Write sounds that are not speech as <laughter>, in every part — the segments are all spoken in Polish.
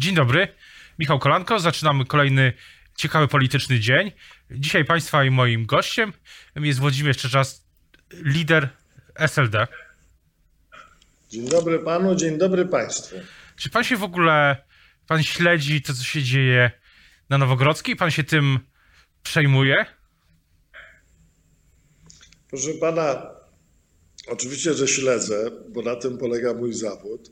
Dzień dobry, Michał Kolanko. Zaczynamy kolejny ciekawy polityczny dzień. Dzisiaj Państwa i moim gościem jest Włodzimierz Czeczas, lider SLD. Dzień dobry panu, dzień dobry państwu. Czy pan się w ogóle, pan śledzi to, co się dzieje na Nowogrodzkiej? Pan się tym przejmuje? Proszę pana, oczywiście, że śledzę, bo na tym polega mój zawód.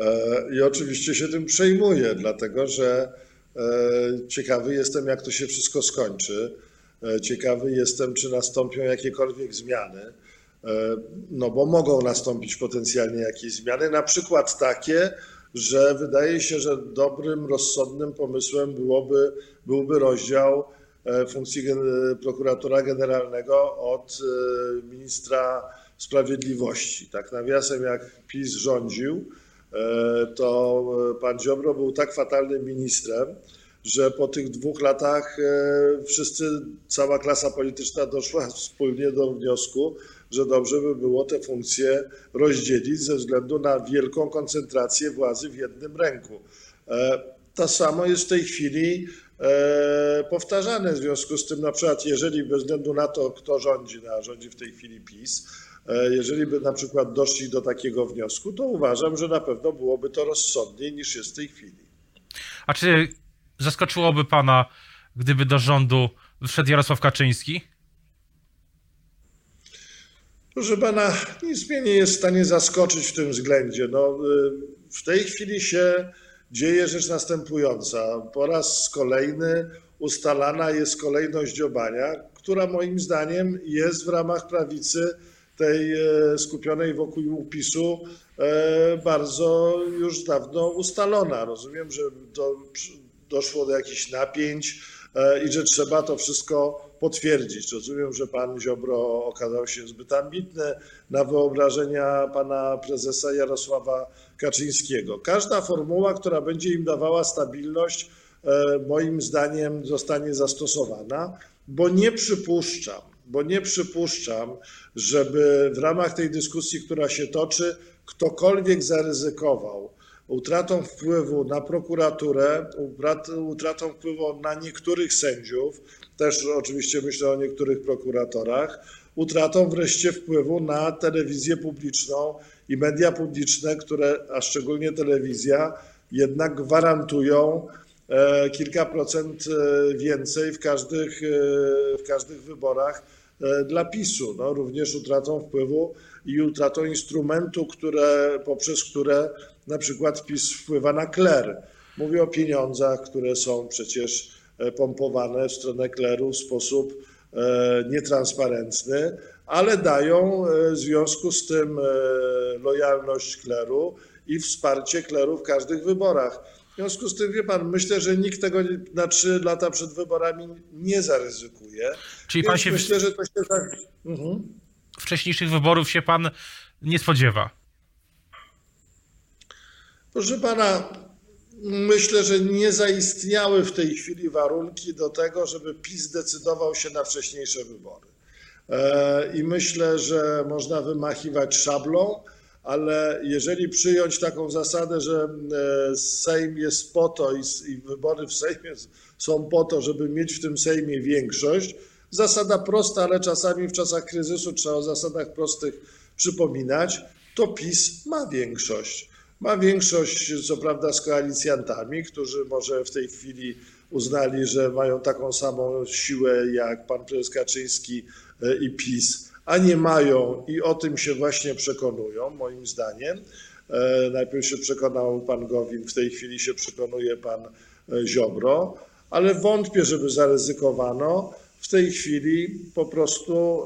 E, I oczywiście się tym przejmuję, dlatego że e, ciekawy jestem, jak to się wszystko skończy. E, ciekawy jestem, czy nastąpią jakiekolwiek zmiany. No bo mogą nastąpić potencjalnie jakieś zmiany, na przykład takie, że wydaje się, że dobrym, rozsądnym pomysłem byłoby, byłby rozdział funkcji prokuratora generalnego od ministra sprawiedliwości. Tak nawiasem, jak PiS rządził, to e, pan Ziobro był tak fatalnym ministrem, że po tych dwóch latach e, wszyscy, cała klasa polityczna doszła <laughs> wspólnie do wniosku, że dobrze by było te funkcje rozdzielić ze względu na wielką koncentrację władzy w jednym ręku. To samo jest w tej chwili powtarzane w związku z tym, na przykład, jeżeli bez względu na to, kto rządzi, a rządzi w tej chwili PiS, E, jeżeli by na przykład doszli do takiego wniosku, to uważam, że na pewno byłoby to rozsądniej niż jest w tej chwili. A czy zaskoczyłoby pana, gdyby do rządu wszedł Jarosław Kaczyński? Proszę pana, nic mnie nie jest w stanie zaskoczyć w tym względzie. No, y, w tej chwili się dzieje rzecz następująca. Po raz kolejny ustalana jest kolejność dziobania, która moim zdaniem jest w ramach prawicy tej e, skupionej wokół PiSu e, bardzo już dawno ustalona. Rozumiem, że to doszło do jakichś napięć e, i że trzeba to wszystko potwierdzić. Rozumiem, że pan Ziobro okazał się zbyt ambitny na wyobrażenia pana prezesa Jarosława Kaczyńskiego. Każda formuła, która będzie im dawała stabilność, moim zdaniem zostanie zastosowana, bo nie przypuszczam, bo nie przypuszczam, żeby w ramach tej dyskusji, która się toczy, ktokolwiek zaryzykował utratą wpływu na prokuraturę, utratą wpływu na niektórych sędziów, też oczywiście myślę o niektórych prokuratorach, utratą wreszcie wpływu na telewizję publiczną i media publiczne, które, a szczególnie telewizja, jednak gwarantują e, kilka procent e, więcej w każdych, e, w każdych wyborach dla PiSu, no, również utratą wpływu i utratą instrumentu, które, poprzez które na przykład PiS wpływa na kler. Mówię o pieniądzach, które są przecież e, pompowane w stronę kleru w sposób e, nietransparentny, ale dają w związku z tym lojalność kleru i wsparcie kleru w każdych wyborach. W związku z tym, wie pan, myślę, że nikt tego na trzy lata przed wyborami nie zaryzykuje. Czyli pan się. Myślę, że to się tak. Mhm. Wcześniejszych wyborów się pan nie spodziewa. Proszę pana, myślę, że nie zaistniały w tej chwili warunki do tego, żeby PiS decydował się na wcześniejsze wybory. E, I myślę, że można wymachiwać szablą ale jeżeli przyjąć taką zasadę, że e, Sejm jest po to i wybory w Sejmie są po to, żeby mieć w tym Sejmie większość, zasada prosta, ale czasami w czasach kryzysu trzeba o zasadach prostych przypominać, to PiS ma większość. Ma większość, co prawda, z koalicjantami, którzy może w tej chwili uznali, że mają taką samą siłę jak pan prezes Kaczyński e, i PiS a nie mają i o tym się właśnie przekonują, moim zdaniem. E, najpierw się przekonał pan Gowin, w tej chwili się przekonuje pan e, Ziobro, ale wątpię, żeby zaryzykowano w tej chwili po prostu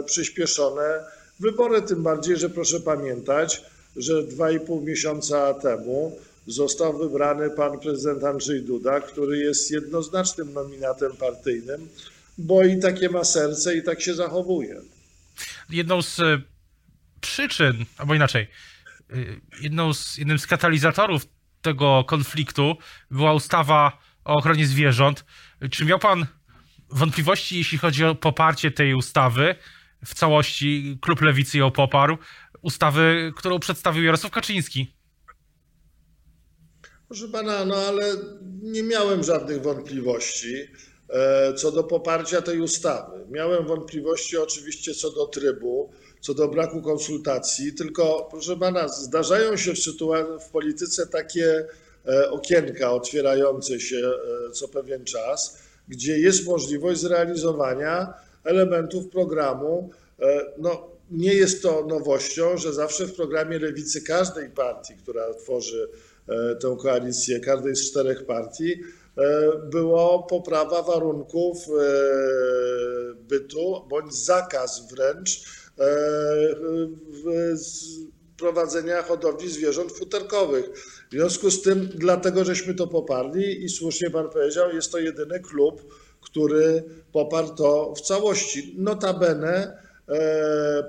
e, przyspieszone wybory. Tym bardziej, że proszę pamiętać, że dwa i pół miesiąca temu został wybrany pan prezydent Andrzej Duda, który jest jednoznacznym nominatem partyjnym, bo i takie ma serce i tak się zachowuje jedną z e, przyczyn, albo inaczej, e, jedną z, jednym z katalizatorów tego konfliktu była ustawa o ochronie zwierząt. Czy miał pan wątpliwości, jeśli chodzi o poparcie tej ustawy w całości? Klub Lewicy ją poparł. Ustawy, którą przedstawił Jarosław Kaczyński. Proszę pana, no ale nie miałem żadnych wątpliwości e, co do poparcia tej ustawy. Miałem wątpliwości oczywiście co do trybu, co do braku konsultacji, tylko proszę pana, zdarzają się w, w polityce takie e, okienka otwierające się e, co pewien czas, gdzie jest możliwość zrealizowania elementów programu. No, nie jest to nowością, że zawsze w programie lewicy każdej partii, która tworzy E, tę koalicję każdej z czterech partii, e, było poprawa warunków e, bytu bądź zakaz wręcz prowadzenia hodowli zwierząt futerkowych. W związku z tym, dlatego żeśmy to poparli i słusznie pan powiedział, jest to jedyny klub, który poparł to w całości. Notabene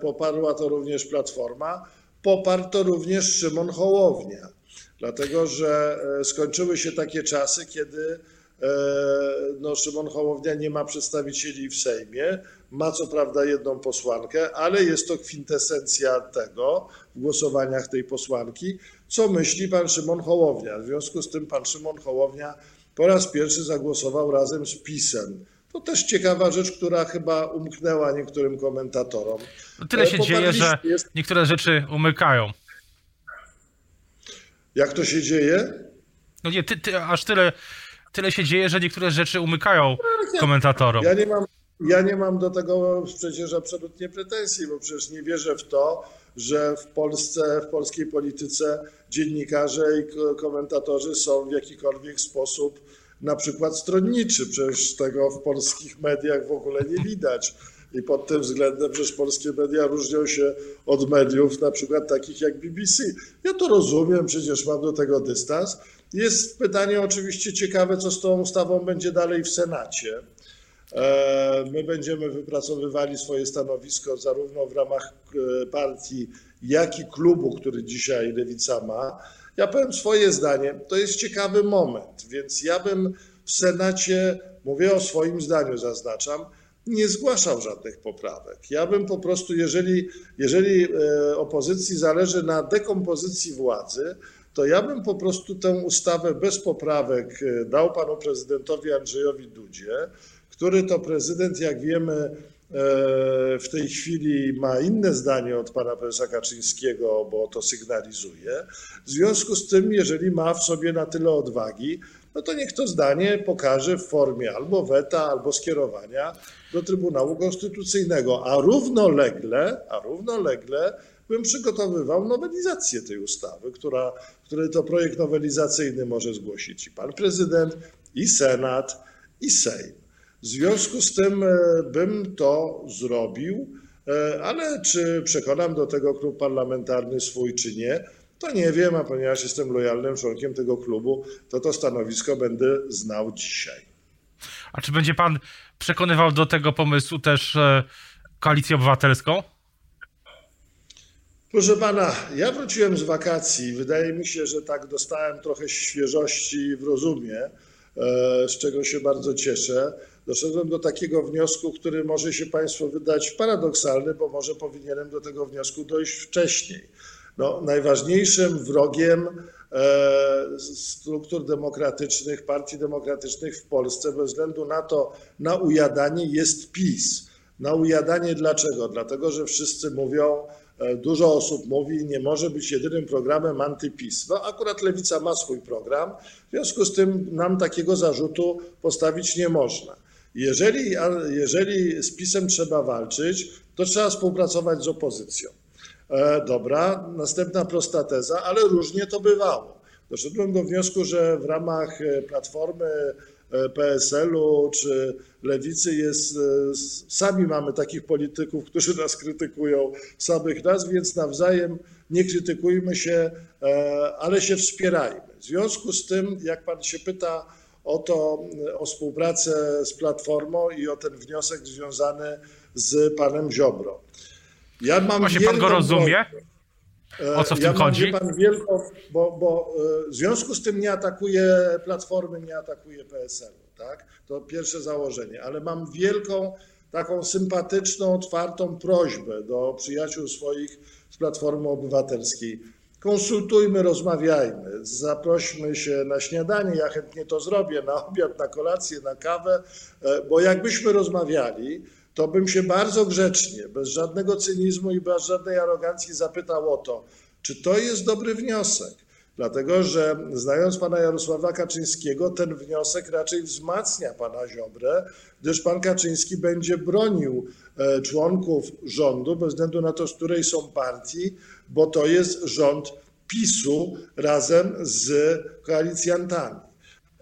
poparła to również Platforma, poparł to również Szymon Hołownia dlatego że e, skończyły się takie czasy, kiedy e, no, Szymon Hołownia nie ma przedstawicieli w Sejmie, ma co prawda jedną posłankę, ale jest to kwintesencja tego w głosowaniach tej posłanki, co myśli pan Szymon Hołownia. W związku z tym pan Szymon Hołownia po raz pierwszy zagłosował razem z PiSem. To też ciekawa rzecz, która chyba umknęła niektórym komentatorom. No tyle się dzieje, że niektóre rzeczy umykają. Jak to się dzieje? No nie, ty, ty, aż tyle, tyle się dzieje, że niektóre rzeczy umykają komentatorom. Ja nie mam, ja nie mam do tego przecież absolutnie pretensji, bo przecież nie wierzę w to, że w Polsce, w polskiej polityce dziennikarze i komentatorzy są w jakikolwiek sposób na przykład stronniczy. Przecież tego w polskich mediach w ogóle nie widać i pod tym względem przecież polskie media różnią się od mediów na przykład takich jak BBC. Ja to rozumiem, przecież mam do tego dystans. Jest pytanie oczywiście ciekawe, co z tą ustawą będzie dalej w Senacie. E, my będziemy wypracowywali swoje stanowisko zarówno w ramach e, partii, jak i klubu, który dzisiaj Lewica ma. Ja powiem swoje zdanie. To jest ciekawy moment, więc ja bym w Senacie, mówię o swoim zdaniu, zaznaczam, nie zgłaszał żadnych poprawek. Ja bym po prostu, jeżeli, jeżeli e, opozycji zależy na dekompozycji władzy, to ja bym po prostu tę ustawę bez poprawek e, dał panu prezydentowi Andrzejowi Dudzie, który to prezydent, jak wiemy, e, w tej chwili ma inne zdanie od pana prezesa Kaczyńskiego, bo to sygnalizuje. W związku z tym, jeżeli ma w sobie na tyle odwagi, no to niech to zdanie pokaże w formie albo weta, albo skierowania do Trybunału Konstytucyjnego, a równolegle, a równolegle bym przygotowywał nowelizację tej ustawy, która, który to projekt nowelizacyjny może zgłosić i pan prezydent, i Senat, i Sejm. W związku z tym e, bym to zrobił, e, ale czy przekonam do tego klub parlamentarny swój, czy nie, to nie wiem, a ponieważ jestem lojalnym członkiem tego klubu, to to stanowisko będę znał dzisiaj. A czy będzie pan przekonywał do tego pomysłu też e, koalicję obywatelską? Proszę pana, ja wróciłem z wakacji. Wydaje mi się, że tak dostałem trochę świeżości w rozumie, e, z czego się bardzo cieszę. Doszedłem do takiego wniosku, który może się Państwu wydać paradoksalny, bo może powinienem do tego wniosku dojść wcześniej. No, najważniejszym wrogiem e, struktur demokratycznych, partii demokratycznych w Polsce bez względu na to, na ujadanie jest PiS. Na ujadanie dlaczego? Dlatego, że wszyscy mówią, dużo osób mówi, nie może być jedynym programem antyPiS. No akurat Lewica ma swój program, w związku z tym nam takiego zarzutu postawić nie można. Jeżeli, jeżeli z PiSem trzeba walczyć, to trzeba współpracować z opozycją. E, dobra, następna prosta teza, ale różnie to bywało. Doszedłem do wniosku, że w ramach e, Platformy, e, PSL-u czy Lewicy jest, sami mamy takich polityków, którzy nas krytykują, samych nas, więc nawzajem nie krytykujmy się, ale się wspierajmy. W związku z tym, jak pan się pyta o to, o współpracę z Platformą i o ten wniosek związany z panem Ziobro. Ja mam Właśnie pan go rozumie? O co w ja tym chodzi? Pan wielką, bo, bo e, w związku z tym nie atakuje Platformy, nie atakuje PSL-u, tak? To pierwsze założenie, ale mam wielką, taką sympatyczną, otwartą prośbę do przyjaciół swoich z Platformy Obywatelskiej. konsultujmy, rozmawiajmy, zaprośmy się na śniadanie, ja chętnie to zrobię, na obiad, na kolację, na kawę, e, bo jakbyśmy rozmawiali, to bym się bardzo grzecznie, bez żadnego cynizmu i bez żadnej arogancji zapytał o to, czy to jest dobry wniosek. Dlatego, że znając pana Jarosława Kaczyńskiego, ten wniosek raczej wzmacnia pana Ziobrę, gdyż pan Kaczyński będzie bronił e, członków rządu, bez względu na to, z której są partii, bo to jest rząd PiSu razem z koalicjantami.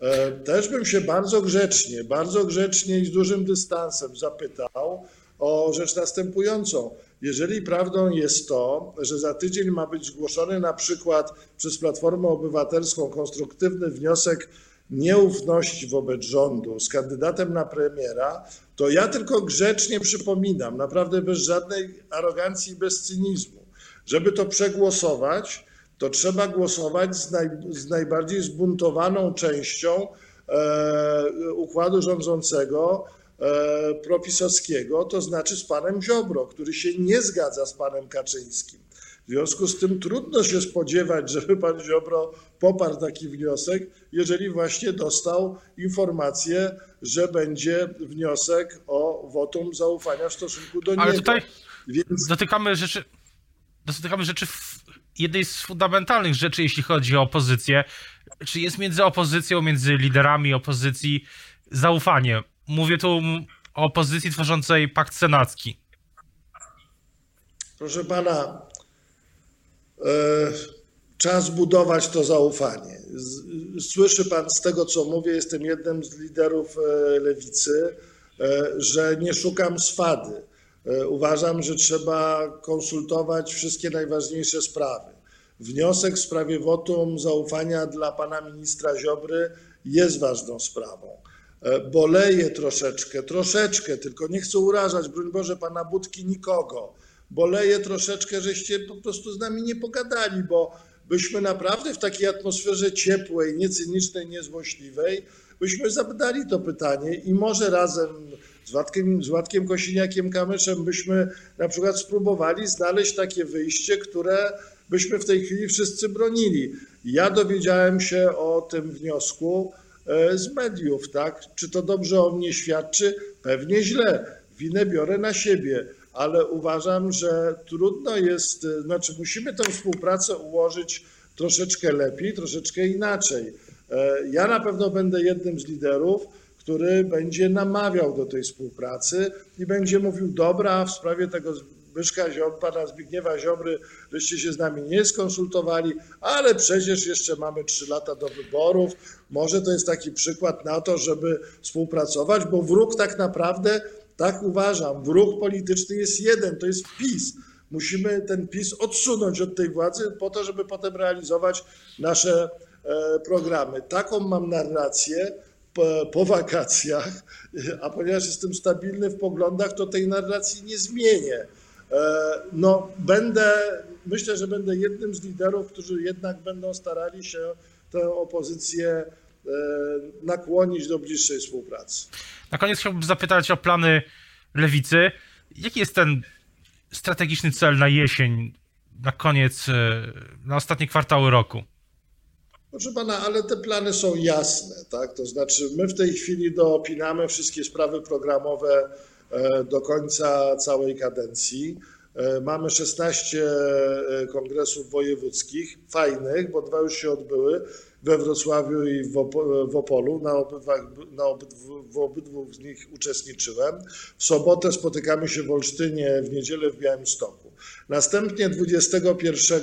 E, też bym się bardzo grzecznie, bardzo grzecznie i z dużym dystansem zapytał o rzecz następującą. Jeżeli prawdą jest to, że za tydzień ma być zgłoszony na przykład przez Platformę Obywatelską konstruktywny wniosek nieufności wobec rządu z kandydatem na premiera, to ja tylko grzecznie przypominam, naprawdę bez żadnej arogancji i bez cynizmu, żeby to przegłosować, to trzeba głosować z, naj, z najbardziej zbuntowaną częścią e, układu rządzącego, e, propisowskiego, to znaczy z panem Ziobro, który się nie zgadza z panem Kaczyńskim. W związku z tym trudno się spodziewać, żeby pan Ziobro poparł taki wniosek, jeżeli właśnie dostał informację, że będzie wniosek o wotum zaufania w stosunku do Ale niego. tutaj Więc... dotykamy rzeczy, dotykamy rzeczy jednej z fundamentalnych rzeczy, jeśli chodzi o opozycję. Czy jest między opozycją, między liderami opozycji zaufanie? Mówię tu o opozycji tworzącej pakt senacki. Proszę pana, e, czas budować to zaufanie. Słyszy pan z tego, co mówię, jestem jednym z liderów e, lewicy, e, że nie szukam swady. Uważam, że trzeba konsultować wszystkie najważniejsze sprawy. Wniosek w sprawie wotum zaufania dla pana ministra Ziobry jest ważną sprawą. E, boleję troszeczkę, troszeczkę, tylko nie chcę urażać, broń Boże, pana Budki nikogo. Boleję troszeczkę, żeście po prostu z nami nie pogadali, bo byśmy naprawdę w takiej atmosferze ciepłej, niecynicznej, niezłośliwej, byśmy zadali to pytanie i może razem z Władkiem, z Władkiem Kosiniakiem-Kamyszem byśmy na przykład spróbowali znaleźć takie wyjście, które byśmy w tej chwili wszyscy bronili. Ja dowiedziałem się o tym wniosku e, z mediów, tak? Czy to dobrze o mnie świadczy? Pewnie źle. Winę biorę na siebie, ale uważam, że trudno jest, e, znaczy musimy tę współpracę ułożyć troszeczkę lepiej, troszeczkę inaczej. E, ja na pewno będę jednym z liderów, który będzie namawiał do tej współpracy i będzie mówił, dobra, w sprawie tego Zbyszka Ziobry, pana Zbigniewa Ziobry, żeście się z nami nie skonsultowali, ale przecież jeszcze mamy trzy lata do wyborów. Może to jest taki przykład na to, żeby współpracować, bo wróg tak naprawdę, tak uważam, wróg polityczny jest jeden, to jest PiS. Musimy ten PiS odsunąć od tej władzy po to, żeby potem realizować nasze e, programy. Taką mam narrację po, po wakacjach, <laughs> a ponieważ jestem stabilny w poglądach, to tej narracji nie zmienię. E, no, będę, myślę, że będę jednym z liderów, którzy jednak będą starali się tę opozycję e, nakłonić do bliższej współpracy. Na koniec chciałbym zapytać o plany lewicy. Jaki jest ten strategiczny cel na jesień, na koniec, e, na ostatnie kwartały roku? Proszę pana, ale te plany są jasne, tak? To znaczy, my w tej chwili dopinamy wszystkie sprawy programowe E, do końca całej kadencji. E, mamy 16 e, kongresów wojewódzkich, fajnych, bo dwa już się odbyły we Wrocławiu i w Opolu. Na, na obydwu, w obydwu z nich uczestniczyłem. W sobotę spotykamy się w Olsztynie, w niedzielę w Białymstoku. Następnie 21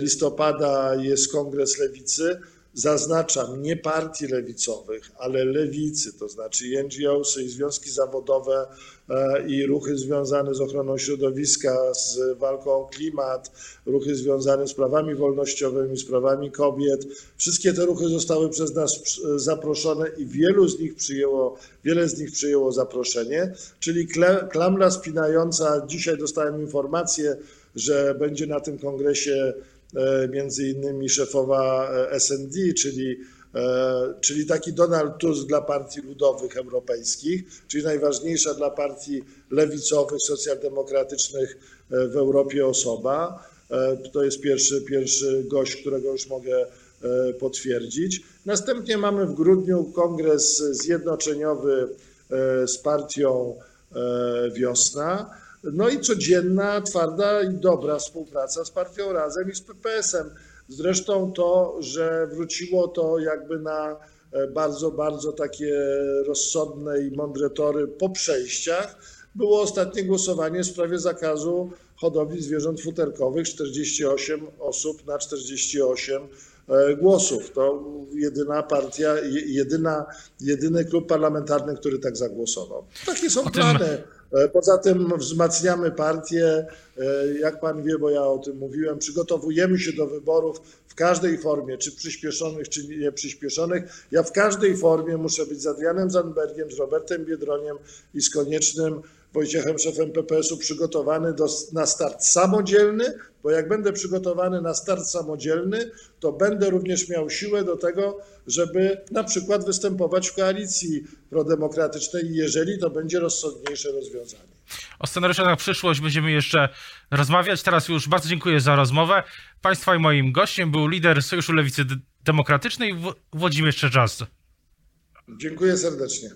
listopada jest kongres lewicy zaznaczam, nie partii lewicowych, ale lewicy, to znaczy NGOsy i związki zawodowe e, i ruchy związane z ochroną środowiska, z walką o klimat, ruchy związane z prawami wolnościowymi, z prawami kobiet. Wszystkie te ruchy zostały przez nas zaproszone i wielu z nich przyjęło, wiele z nich przyjęło zaproszenie, czyli klamra spinająca, dzisiaj dostałem informację, że będzie na tym kongresie E, między innymi szefowa e, SND, czyli, e, czyli taki Donald Tusk dla partii ludowych europejskich, czyli najważniejsza dla partii lewicowych, socjaldemokratycznych w Europie osoba. To jest pierwszy, pierwszy gość, którego już mogę potwierdzić. Następnie mamy w grudniu kongres zjednoczeniowy z partią Wiosna. No i codzienna, twarda i dobra współpraca z partią Razem i z PPS-em. Zresztą to, że wróciło to jakby na e, bardzo, bardzo takie rozsądne i mądre tory po przejściach, było ostatnie głosowanie w sprawie zakazu hodowli zwierząt futerkowych. 48 osób na 48 e, głosów. To jedyna partia, je- jedyna, jedyny klub parlamentarny, który tak zagłosował. Takie są O tym- plany. E, Poza tym wzmacniamy partię. E, Jak pan wie, bo ja o tym mówiłem, przygotowujemy się do wyborów w każdej formie, czy przyspieszonych, czy nieprzyspieszonych. Ja w każdej formie muszę być z Adrianem Zandbergiem, z Robertem Biedroniem i z koniecznym Wojciechem, szefem PPS-u, przygotowany do, na start samodzielny, bo jak będę przygotowany na start samodzielny, to będę również miał siłę do tego, żeby na przykład występować w koalicji prodemokratycznej, jeżeli to będzie rozsądniejsze rozwiązanie. O scenariuszach na przyszłość będziemy jeszcze rozmawiać. Teraz już bardzo dziękuję za rozmowę. Państwa i moim gościem był lider Sojuszu Lewicy Demokratycznej Wł- Włodzimierz Czerzasty. Dziękuję serdecznie.